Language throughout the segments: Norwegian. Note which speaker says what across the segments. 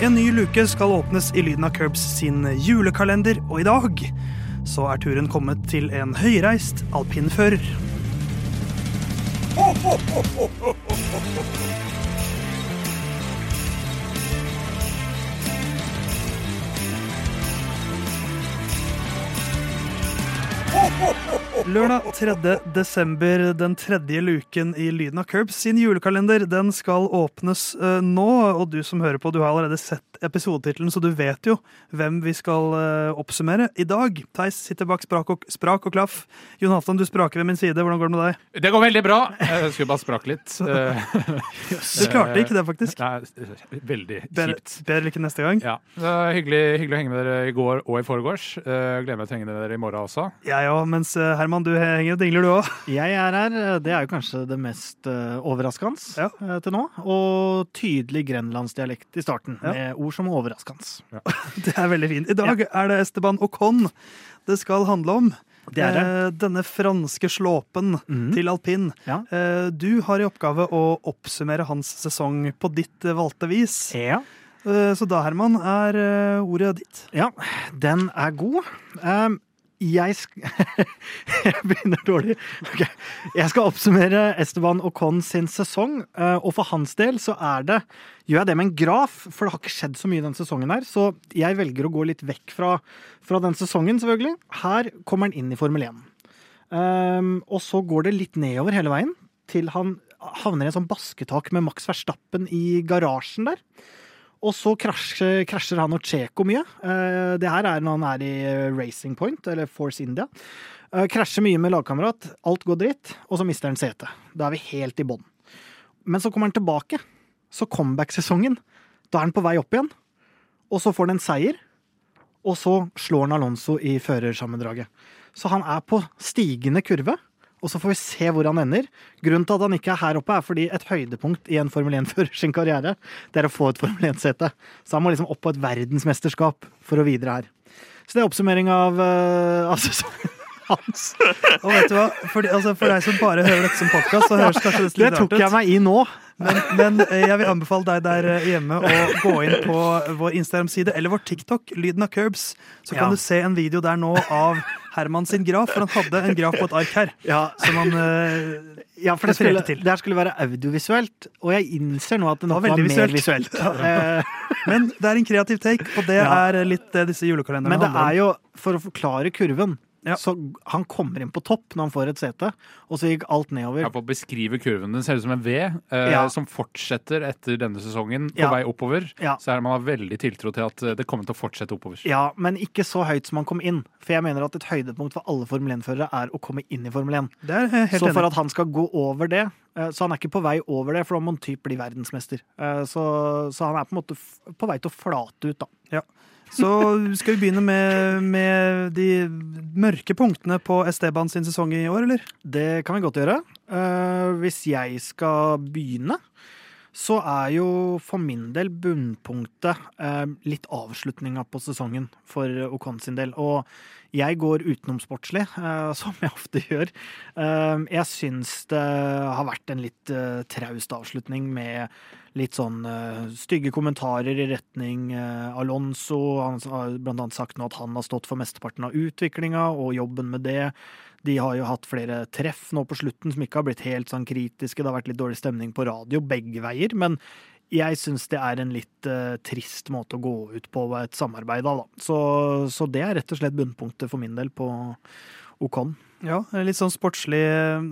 Speaker 1: En ny luke skal åpnes i Lyden av Curbs sin julekalender, og i dag så er turen kommet til en høyreist alpinfører. Lørdag 3. desember, den tredje luken i Lyden av Curbs sin julekalender, den skal åpnes uh, nå. Og du som hører på, du har allerede sett episodetittelen, så du vet jo hvem vi skal uh, oppsummere i dag. Theis sitter bak sprak og, sprak og klaff. Jon Halvdan, du spraker ved min side. Hvordan går det med deg?
Speaker 2: Det går veldig bra. Jeg skulle bare sprake litt.
Speaker 1: Du klarte ikke det, faktisk.
Speaker 2: Nei, veldig kjipt.
Speaker 1: bedre lykke neste gang.
Speaker 2: Ja. Hyggelig, hyggelig å henge med dere i går og i forgårs. Eh, Gleder meg til å henge med dere i morgen også.
Speaker 1: Jeg òg, mens eh, Herman, du henger og dingler, du òg.
Speaker 3: Jeg er her. Det er jo kanskje det mest uh, overraskende
Speaker 1: Ja.
Speaker 3: eh, til nå. Og tydelig grenlandsdialekt i starten,
Speaker 1: Ja.
Speaker 3: med ord som overraskende.
Speaker 1: Det er veldig fint. I dag er det Esteban Ocon det skal handle om.
Speaker 3: Det er det.
Speaker 1: Eh, Denne franske slåpen
Speaker 3: mm.
Speaker 1: til alpin.
Speaker 3: Ja.
Speaker 1: Eh, Du har i oppgave å oppsummere hans sesong på ditt eh, valgte vis.
Speaker 3: Ja.
Speaker 1: Eh, Så da, Herman, er eh, ordet ditt.
Speaker 3: ja, den er god. Um, jeg sk... jeg begynner dårlig. Okay. Jeg skal oppsummere Esteban Ocon sin sesong, eh, og for hans del så er det Gjør jeg det med en graf, for det har ikke skjedd så mye den sesongen her, så jeg velger å gå litt vekk fra, fra den sesongen, selvfølgelig. Her kommer han inn i Formel 1. Um, og så går det litt nedover hele veien, til han havner i en sånn basketak med Max Verstappen i garasjen der. Og så krasjer, krasjer han og Checo mye. Eh, det her er når han er i eh, Racing Point, eller Force India. Eh, krasjer mye med lagkamerat. Alt går dritt, og så mister han setet. Da er vi helt i bånn. Men så kommer han tilbake. Så comeback-sesongen. Da er han på vei opp igjen. Og så får han en seier. Og så slår han Alonso i førersammendraget. Så han er på stigende kurve. Og så får vi se hvor han ender. Grunnen til at han ikke er her oppe, er fordi et høydepunkt i en Formel 1-fører sin karriere, det er å få et Formel 1-sete. Så han må liksom opp på et verdensmesterskap for å videre her. Så det er oppsummering av, uh, av sesongen hans.
Speaker 1: Og vet du hva? For, de, altså, for deg som bare hører dette som podkast, så høres kanskje det
Speaker 3: Det tok jeg meg i nå.
Speaker 1: Men, men eh, jeg vil anbefale deg der eh, hjemme å gå inn på vår Instagram-side eller vår TikTok, Lyden av Curbs. Så kan
Speaker 3: Ja.
Speaker 1: du se en video der nå av Herman sin graf, for han hadde en graf på et ark her.
Speaker 3: Ja,
Speaker 1: Som han uh,
Speaker 3: ja for det skulle,
Speaker 1: til.
Speaker 3: det her skulle være audiovisuelt, og jeg innser nå at det
Speaker 1: Det
Speaker 3: nok
Speaker 1: var
Speaker 3: var,
Speaker 1: visuelt.
Speaker 3: mer
Speaker 1: visuelt.
Speaker 3: visuelt. Eh,
Speaker 1: Men det er en kreativ take, og det
Speaker 3: Ja.
Speaker 1: er litt det disse julekalenderne
Speaker 3: Men det er jo, for å forklare kurven,
Speaker 1: Ja.
Speaker 3: så han kommer inn på topp når han får et sete, og så gikk alt nedover.
Speaker 2: Ja, for å beskrive kurven. Den ser ut som en V eh,
Speaker 3: Ja.
Speaker 2: som fortsetter etter denne sesongen på
Speaker 3: Ja.
Speaker 2: vei oppover.
Speaker 3: Ja.
Speaker 2: Så er man har veldig tiltro til at eh, det kommer til å fortsette oppover.
Speaker 3: Ja, men ikke så høyt som han kom inn. For jeg mener at et høydepunkt for alle Formel 1-førere er å komme inn i Formel 1.
Speaker 1: Det er helt
Speaker 3: Så for
Speaker 1: enig.
Speaker 3: at han skal gå over det eh, Så han er ikke på vei over det, for da må han typ bli verdensmester. Eh, Så, så han er på en måte f- på vei til å flate ut, da.
Speaker 1: Så skal vi begynne med, med de mørke punktene på Esteban sin sesong i år, eller?
Speaker 3: Det kan vi godt gjøre. Eh, hvis jeg skal begynne, så er jo for min del bunnpunktet eh, litt avslutninga på sesongen for Ocon sin del. Og jeg går utenomsportslig, eh, som jeg ofte gjør. Jeg syns det har vært en litt traust avslutning med litt sånn uh, stygge kommentarer i retning uh, Alonso. Han har blant annet sagt nå at han har stått for mesteparten av utviklinga og jobben med det. De har jo hatt flere treff nå på slutten som ikke har blitt helt sånn kritiske. Det har vært litt dårlig stemning på radio begge veier. Men jeg syns det er en litt uh, trist måte å gå ut på et samarbeid av, da. Så, så det er rett og slett bunnpunktet for min del på Ocon.
Speaker 1: Ja, litt sånn sportslig,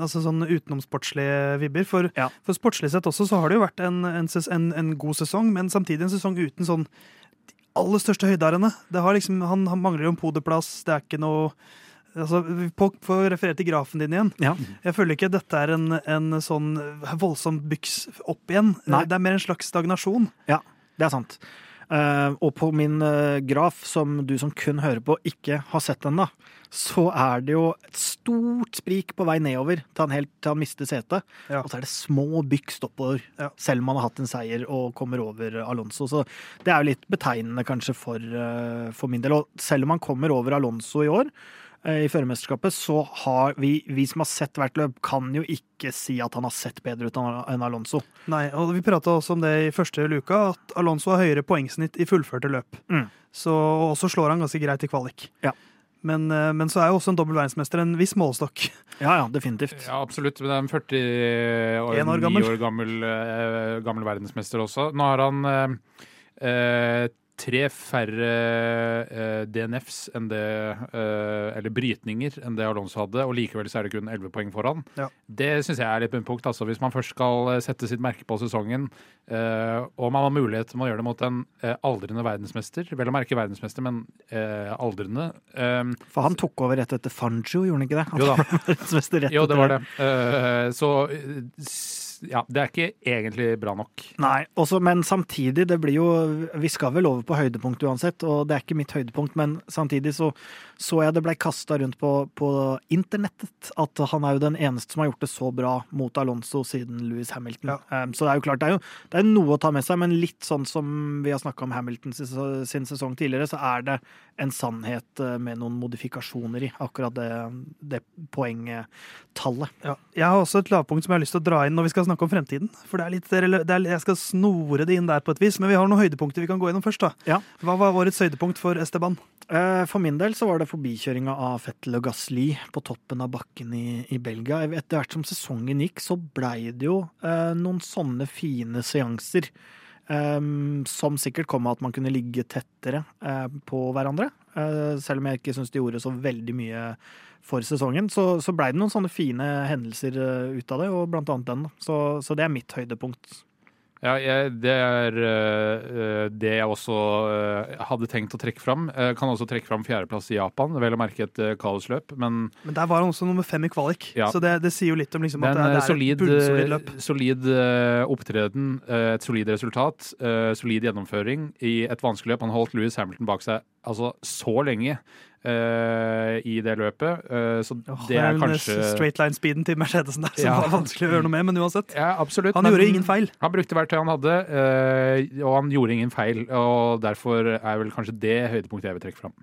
Speaker 1: altså sånn utenomsportslige vibber. For,
Speaker 3: Ja.
Speaker 1: for sportslig sett også så har det jo vært en, en, en, en god sesong, men samtidig en sesong uten sånn de aller største høydearene. Det har liksom, han, han mangler jo en podeplass, det er ikke noe Altså, på, For å referere til grafen din igjen.
Speaker 3: Ja.
Speaker 1: Jeg føler ikke dette er en, en sånn voldsom byks opp igjen.
Speaker 3: Nei.
Speaker 1: Det er mer en slags stagnasjon.
Speaker 3: Ja, det er sant. Uh, og på min uh, graf, som du som kun hører på, ikke har sett ennå, så er det jo et stort sprik på vei nedover til han, helt, til han mister setet.
Speaker 1: Ja.
Speaker 3: Og så er det små byks oppover,
Speaker 1: Ja.
Speaker 3: selv om han har hatt en seier og kommer over Alonso. Så det er jo litt betegnende kanskje for, eh, for min del. Og selv om han kommer over Alonso i år, eh, i førermesterskapet, så har vi, vi som har sett hvert løp, kan jo ikke si at han har sett bedre ut enn Alonso.
Speaker 1: Nei, og Vi prata også om det i første luka, at Alonso har høyere poengsnitt i fullførte løp.
Speaker 3: Mm.
Speaker 1: Så og så slår han ganske greit i kvalik.
Speaker 3: Ja.
Speaker 1: Men, eh, men så er jo også en dobbel verdensmester en viss målestokk.
Speaker 3: Ja, ja, definitivt.
Speaker 2: Ja, absolutt. Men det er en 40 år,
Speaker 1: En år
Speaker 2: 9
Speaker 1: gammel.
Speaker 2: år gammel, eh, gammel verdensmester også. Nå har han eh, eh, tre færre eh, DNFs enn det eh, Eller brytninger enn det Alonso hadde, og likevel så er det kun 11 poeng foran.
Speaker 1: Ja.
Speaker 2: Det syns jeg er litt bunnpunkt. Altså, hvis man først skal eh, sette sitt merke på sesongen, eh, og man har mulighet til å gjøre det mot en eh, aldrende verdensmester, vel å merke verdensmester, men eh, aldrende
Speaker 3: For han tok over rett etter Fanjo, gjorde han ikke det? Han
Speaker 2: Jo da. Jo, det var det. Så ja, det er ikke egentlig bra nok.
Speaker 3: Nei, også, men samtidig, det blir jo Vi skal vel over på høydepunkt uansett, og det er ikke mitt høydepunkt, men samtidig så så jeg det blei kasta rundt på, på internettet at han er jo den eneste som har gjort det så bra mot Alonso siden Louis Hamilton.
Speaker 1: Ja.
Speaker 3: Um, så det er jo klart, det er jo det er noe å ta med seg, men litt sånn som vi har snakka om Hamilton sin, sin sesong tidligere, så er det en sannhet eh, med noen modifikasjoner i akkurat det, det poengtallet.
Speaker 1: Ja. Jeg har også et lavpunkt som jeg har lyst til å dra inn når vi skal snakke om fremtiden. For det er litt, det er, Jeg skal snore det inn der på et vis, men vi har noen høydepunkter vi kan gå gjennom først. da.
Speaker 3: Ja.
Speaker 1: Hva var årets høydepunkt for Esteban?
Speaker 3: Eh, For min del så var det forbikjøringa av Fettel og Gasly på toppen av bakken i, i Belgia. Etter hvert som sesongen gikk, så blei det jo eh, noen sånne fine seanser. Eh, som sikkert kom av at man kunne ligge tettere eh, på hverandre. Eh, selv om jeg ikke syns de gjorde så veldig mye for sesongen, så, så blei det noen sånne fine hendelser eh, ut av det, og blant annet den. Så, så det er mitt høydepunkt.
Speaker 2: Ja, jeg, det er eh, det jeg også eh, hadde tenkt å trekke fram. Jeg kan også trekke fram fjerdeplass i Japan, vel å merke et kaosløp. Men
Speaker 1: Men Der var han også nummer fem i kvalik,
Speaker 2: Ja.
Speaker 1: så det, det sier jo litt om liksom, at det, det er
Speaker 2: solid,
Speaker 1: et bunnsolid løp.
Speaker 2: solid eh, opptreden, et solid resultat, solid gjennomføring i et vanskelig løp. Han holdt Louis Hamilton bak seg altså så lenge eh, i det løpet, Uh, så
Speaker 1: oh,
Speaker 2: det er
Speaker 1: den
Speaker 2: kanskje
Speaker 1: straight line-speeden til Mercedesen der som
Speaker 2: Ja.
Speaker 1: var vanskelig å gjøre noe med, men uansett.
Speaker 2: Ja, absolutt.
Speaker 1: Han
Speaker 2: men
Speaker 1: gjorde ingen feil.
Speaker 2: Han brukte verktøyet han hadde, uh, og han gjorde ingen feil. Og derfor er vel kanskje det høydepunktet jeg vil trekke fram.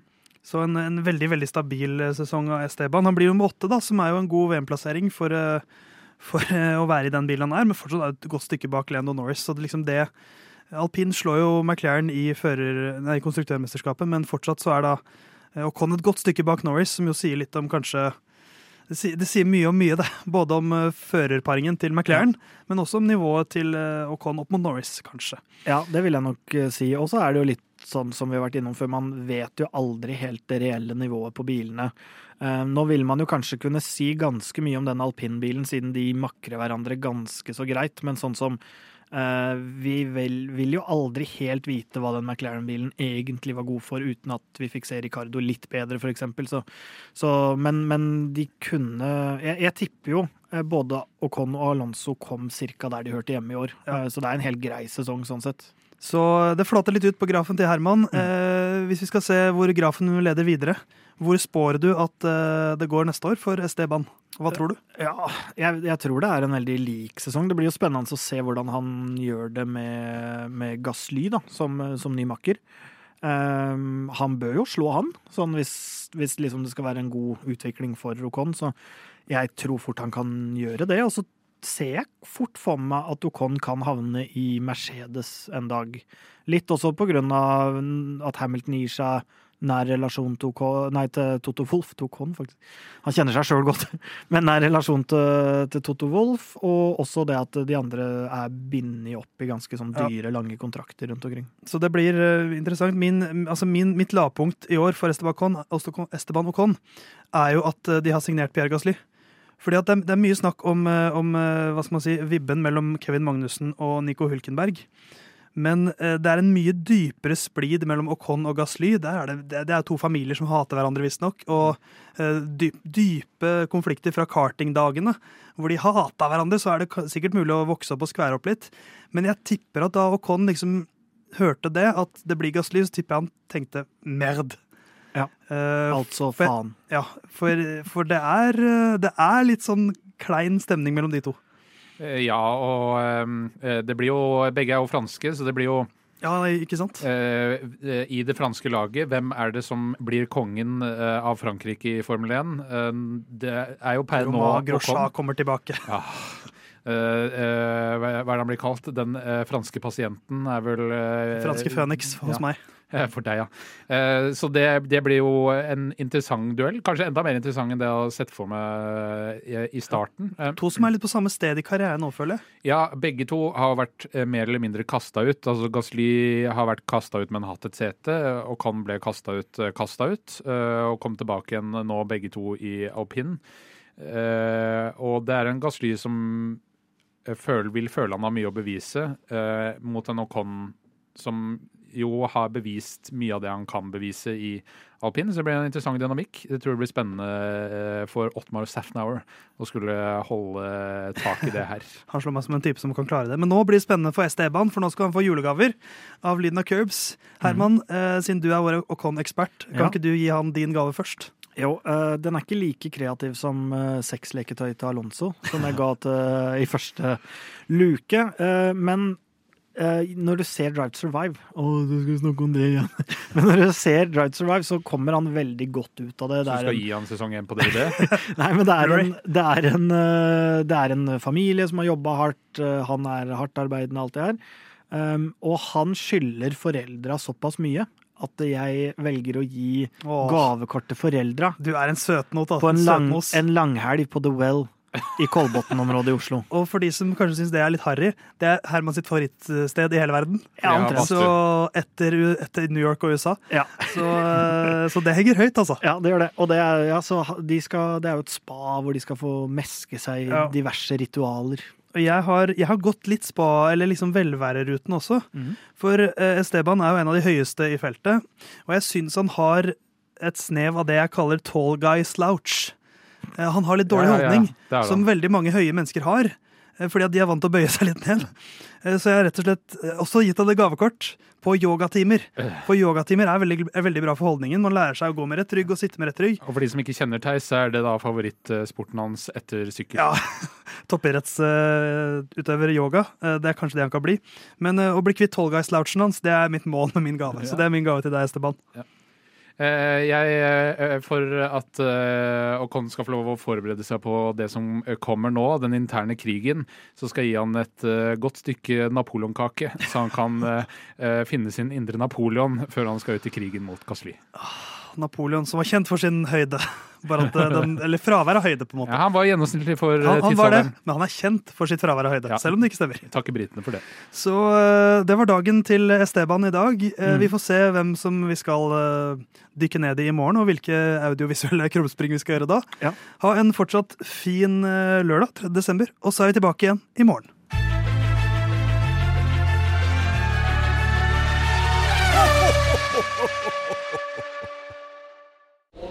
Speaker 1: Så en, en veldig veldig stabil eh, sesong av Esteban. Han blir nummer åtte, da, som er jo en god VM-plassering for, eh, for eh, å være i den bilen han er, men fortsatt er et godt stykke bak Lando Norris. Så det, liksom det Alpin slår jo McLaren i, fører, nei, i konstruktørmesterskapet, men fortsatt så er da eh, Ocon et godt stykke bak Norris, som jo sier litt om kanskje det sier, det sier mye om mye, det. Både om eh, førerparingen til McLaren, men også om nivået til eh, Ocon opp mot Norris, kanskje.
Speaker 3: Ja, det vil jeg nok si. Og så er det jo litt sånn som vi har vært innom før, man vet jo aldri helt det reelle nivået på bilene. Nå vil man jo kanskje kunne si ganske mye om den alpinbilen, siden de makrer hverandre ganske så greit, men sånn som vi vil, vil jo aldri helt vite hva den McLaren-bilen egentlig var god for, uten at vi fikk se Ricardo litt bedre, eksempel. Så, så, men, men de kunne Jeg, jeg tipper jo eh, både Ocon og Alonso kom cirka der de hørte hjemme i år. Eh, så det er en helt grei sesong sånn sett.
Speaker 1: Så det flater litt ut på grafen til Herman. Eh, hvis vi skal se hvor grafen leder videre, hvor spår du at eh, det går neste år for Esteban? Hva tror du?
Speaker 3: Ja, jeg, jeg tror det er en veldig lik sesong. Det blir jo spennende å se hvordan han gjør det med, med Gassly da, som, som ny makker. Um, han bør jo slå han, sånn hvis, hvis liksom det skal være en god utvikling for Rokon. Så jeg tror fort han kan gjøre det. Og så ser jeg fort for meg at Ocon kan havne i Mercedes en dag. Litt også på grunn av at Hamilton gir seg nær relasjon nei, til Toto Wolff. Tok hånd, faktisk. Han kjenner seg sjøl godt, men nær relasjon til, til Toto Wolff. Og også det at de andre er bindet opp i ganske sånn
Speaker 1: Ja.
Speaker 3: dyre, lange kontrakter rundt omkring.
Speaker 1: Så det blir eh, interessant. Min, altså min, mitt lavpunkt i år for Esteban Ocon, Ocon- Esteban Ocon er jo at eh, de har signert Pierre Gasly. Fordi at det, er- det er mye snakk om, eh, om hva skal man si, vibben mellom Kevin Magnussen og Nico Hulkenberg. Men eh, det er en mye dypere splid mellom Ocon og Gasly. Er det, det, er to familier som hater hverandre, visstnok. Og eh, dyp, dype konflikter fra kartingdagene, hvor de hata hverandre. Så er det sikkert mulig å vokse opp og skvære opp litt. Men jeg tipper at da Ocon liksom hørte det, at det blir Gasly, så tipper jeg han tenkte merd.
Speaker 3: Ja.
Speaker 1: uh,
Speaker 3: Altså
Speaker 1: for-
Speaker 3: faen.
Speaker 1: ja, for, for det, er, det er litt sånn klein stemning mellom de to.
Speaker 2: Eh, Ja, og eh, det blir jo Begge er jo franske, så det blir jo
Speaker 1: Ja, ikke sant?
Speaker 2: Eh, eh, I det franske laget, hvem er det som blir kongen eh, av Frankrike i Formel 1? Eh, det er jo per nå
Speaker 1: Romain Grosjean kommer tilbake.
Speaker 2: Ja. Eh, eh, hva er det han blir kalt? Den eh, franske pasienten er vel eh,
Speaker 1: Franske Phoenix hos
Speaker 2: ja.
Speaker 1: meg.
Speaker 2: Eh, For deg, ja. Eh, Så det, det blir jo en interessant duell. Kanskje enda mer interessant enn det jeg har sett for meg i, i starten. Eh,
Speaker 1: To som er litt på samme sted i karrieren nå, føler jeg.
Speaker 2: Ja, begge to har vært eh, mer eller mindre kasta ut. Altså Gasly har vært kasta ut, men hatt et sete. Og Con ble kasta ut, eh, kasta ut. eh, Og kom tilbake igjen nå, begge to i alpin. Eh, Og det er en Gasly som eh, føler, vil føle han har mye å bevise, eh, mot en Ocon som jo har bevist mye av det han kan bevise i alpin. Så det blir en interessant dynamikk. Det tror jeg blir spennende eh, for Ottmar Safnauer å skulle holde tak i det her.
Speaker 1: Han slår meg som en type som kan klare det. Men nå blir det spennende for Esteban, for nå skal han få julegaver av Lydna Curbs. Herman, eh, siden du er vår Ocon-ekspert, kan
Speaker 3: Ja.
Speaker 1: ikke du gi han din gave først?
Speaker 3: Jo, øh, den er ikke like kreativ som øh, sexleketøy til Alonso, som jeg ga til i første luke. Eh, men eh, når du ser Drive to Survive Å, du skal snakke om det igjen. men når du ser Drive to Survive, så kommer han veldig godt ut av det.
Speaker 2: Så du skal
Speaker 3: en,
Speaker 2: gi han sesong én på DVD?
Speaker 3: nei, men det er en, det er en, eh, det er en familie som har jobba hardt. eh, han er hardtarbeidende, alt det her. Um, og han skylder foreldra såpass mye at jeg velger å gi
Speaker 1: Åh,
Speaker 3: gavekort til foreldra
Speaker 1: du er en søtnot, altså.
Speaker 3: på en, lang, en langhelg på The Well i Kolbotn-området i Oslo.
Speaker 1: Og for de som kanskje syns det er litt harry, det er Herman sitt favorittsted i hele verden.
Speaker 3: Ja, omtrent.
Speaker 1: Så etter, etter New York og USA.
Speaker 3: Ja,
Speaker 1: Så, eh, så det henger høyt, altså.
Speaker 3: ja det gjør det. Og det er, ja, så de skal, det er jo et spa hvor de skal få meske seg i
Speaker 1: Ja.
Speaker 3: diverse ritualer.
Speaker 1: Og jeg har, jeg har gått litt spa, eller liksom velværeruten også.
Speaker 3: Mm.
Speaker 1: For eh, Esteban er jo en av de høyeste i feltet, og jeg syns han har et snev av det jeg kaller tall guy slouch. Eh, han har litt dårlig
Speaker 2: Ja, ja, ja.
Speaker 1: holdning,
Speaker 2: Det
Speaker 1: som veldig mange høye mennesker har. eh, Fordi at de er vant til å bøye seg litt ned. Eh, Så jeg har rett og slett også gitt han det gavekort på yogatimer. For yogatimer er veldig, er veldig bra for holdningen. Man lærer seg å gå med rett rygg og sitte med rett rygg.
Speaker 2: Og for de som ikke kjenner Theis, så er det da favorittsporten hans etter sykkel.
Speaker 1: Ja, Toppidrettsutøver yoga. eh, Det er kanskje det han kan bli. Men uh, å bli kvitt tall guy-slouchen hans, det er mitt mål med min gave. Så det er min gave til deg, Esteban.
Speaker 2: Eh, jeg, eh, For at eh, Ocon skal få lov å forberede seg på det som eh, kommer nå, den interne krigen, så skal jeg gi han et eh, godt stykke napoleonkake, så han kan eh, eh, finne sin indre Napoleon før han skal ut i krigen mot Gasly.
Speaker 1: Napoleon, som var kjent for sin høyde. Eh, den, eller fravær av høyde, på en måte.
Speaker 2: Ja, han var gjennomsnittlig for ja,
Speaker 1: Han, han var det, men han er kjent for sitt fravær av høyde,
Speaker 2: Ja.
Speaker 1: selv om det ikke stemmer.
Speaker 2: Takker britene for det.
Speaker 1: Så eh, det var dagen til Esteban i dag. Eh,
Speaker 3: Mm.
Speaker 1: Vi får se hvem som vi skal eh, dykke ned i i morgen, og hvilke audiovisuelle krumspring vi skal gjøre da.
Speaker 3: Ja.
Speaker 1: Ha en fortsatt fin eh, lørdag, 3. desember, og så er vi tilbake igjen i morgen.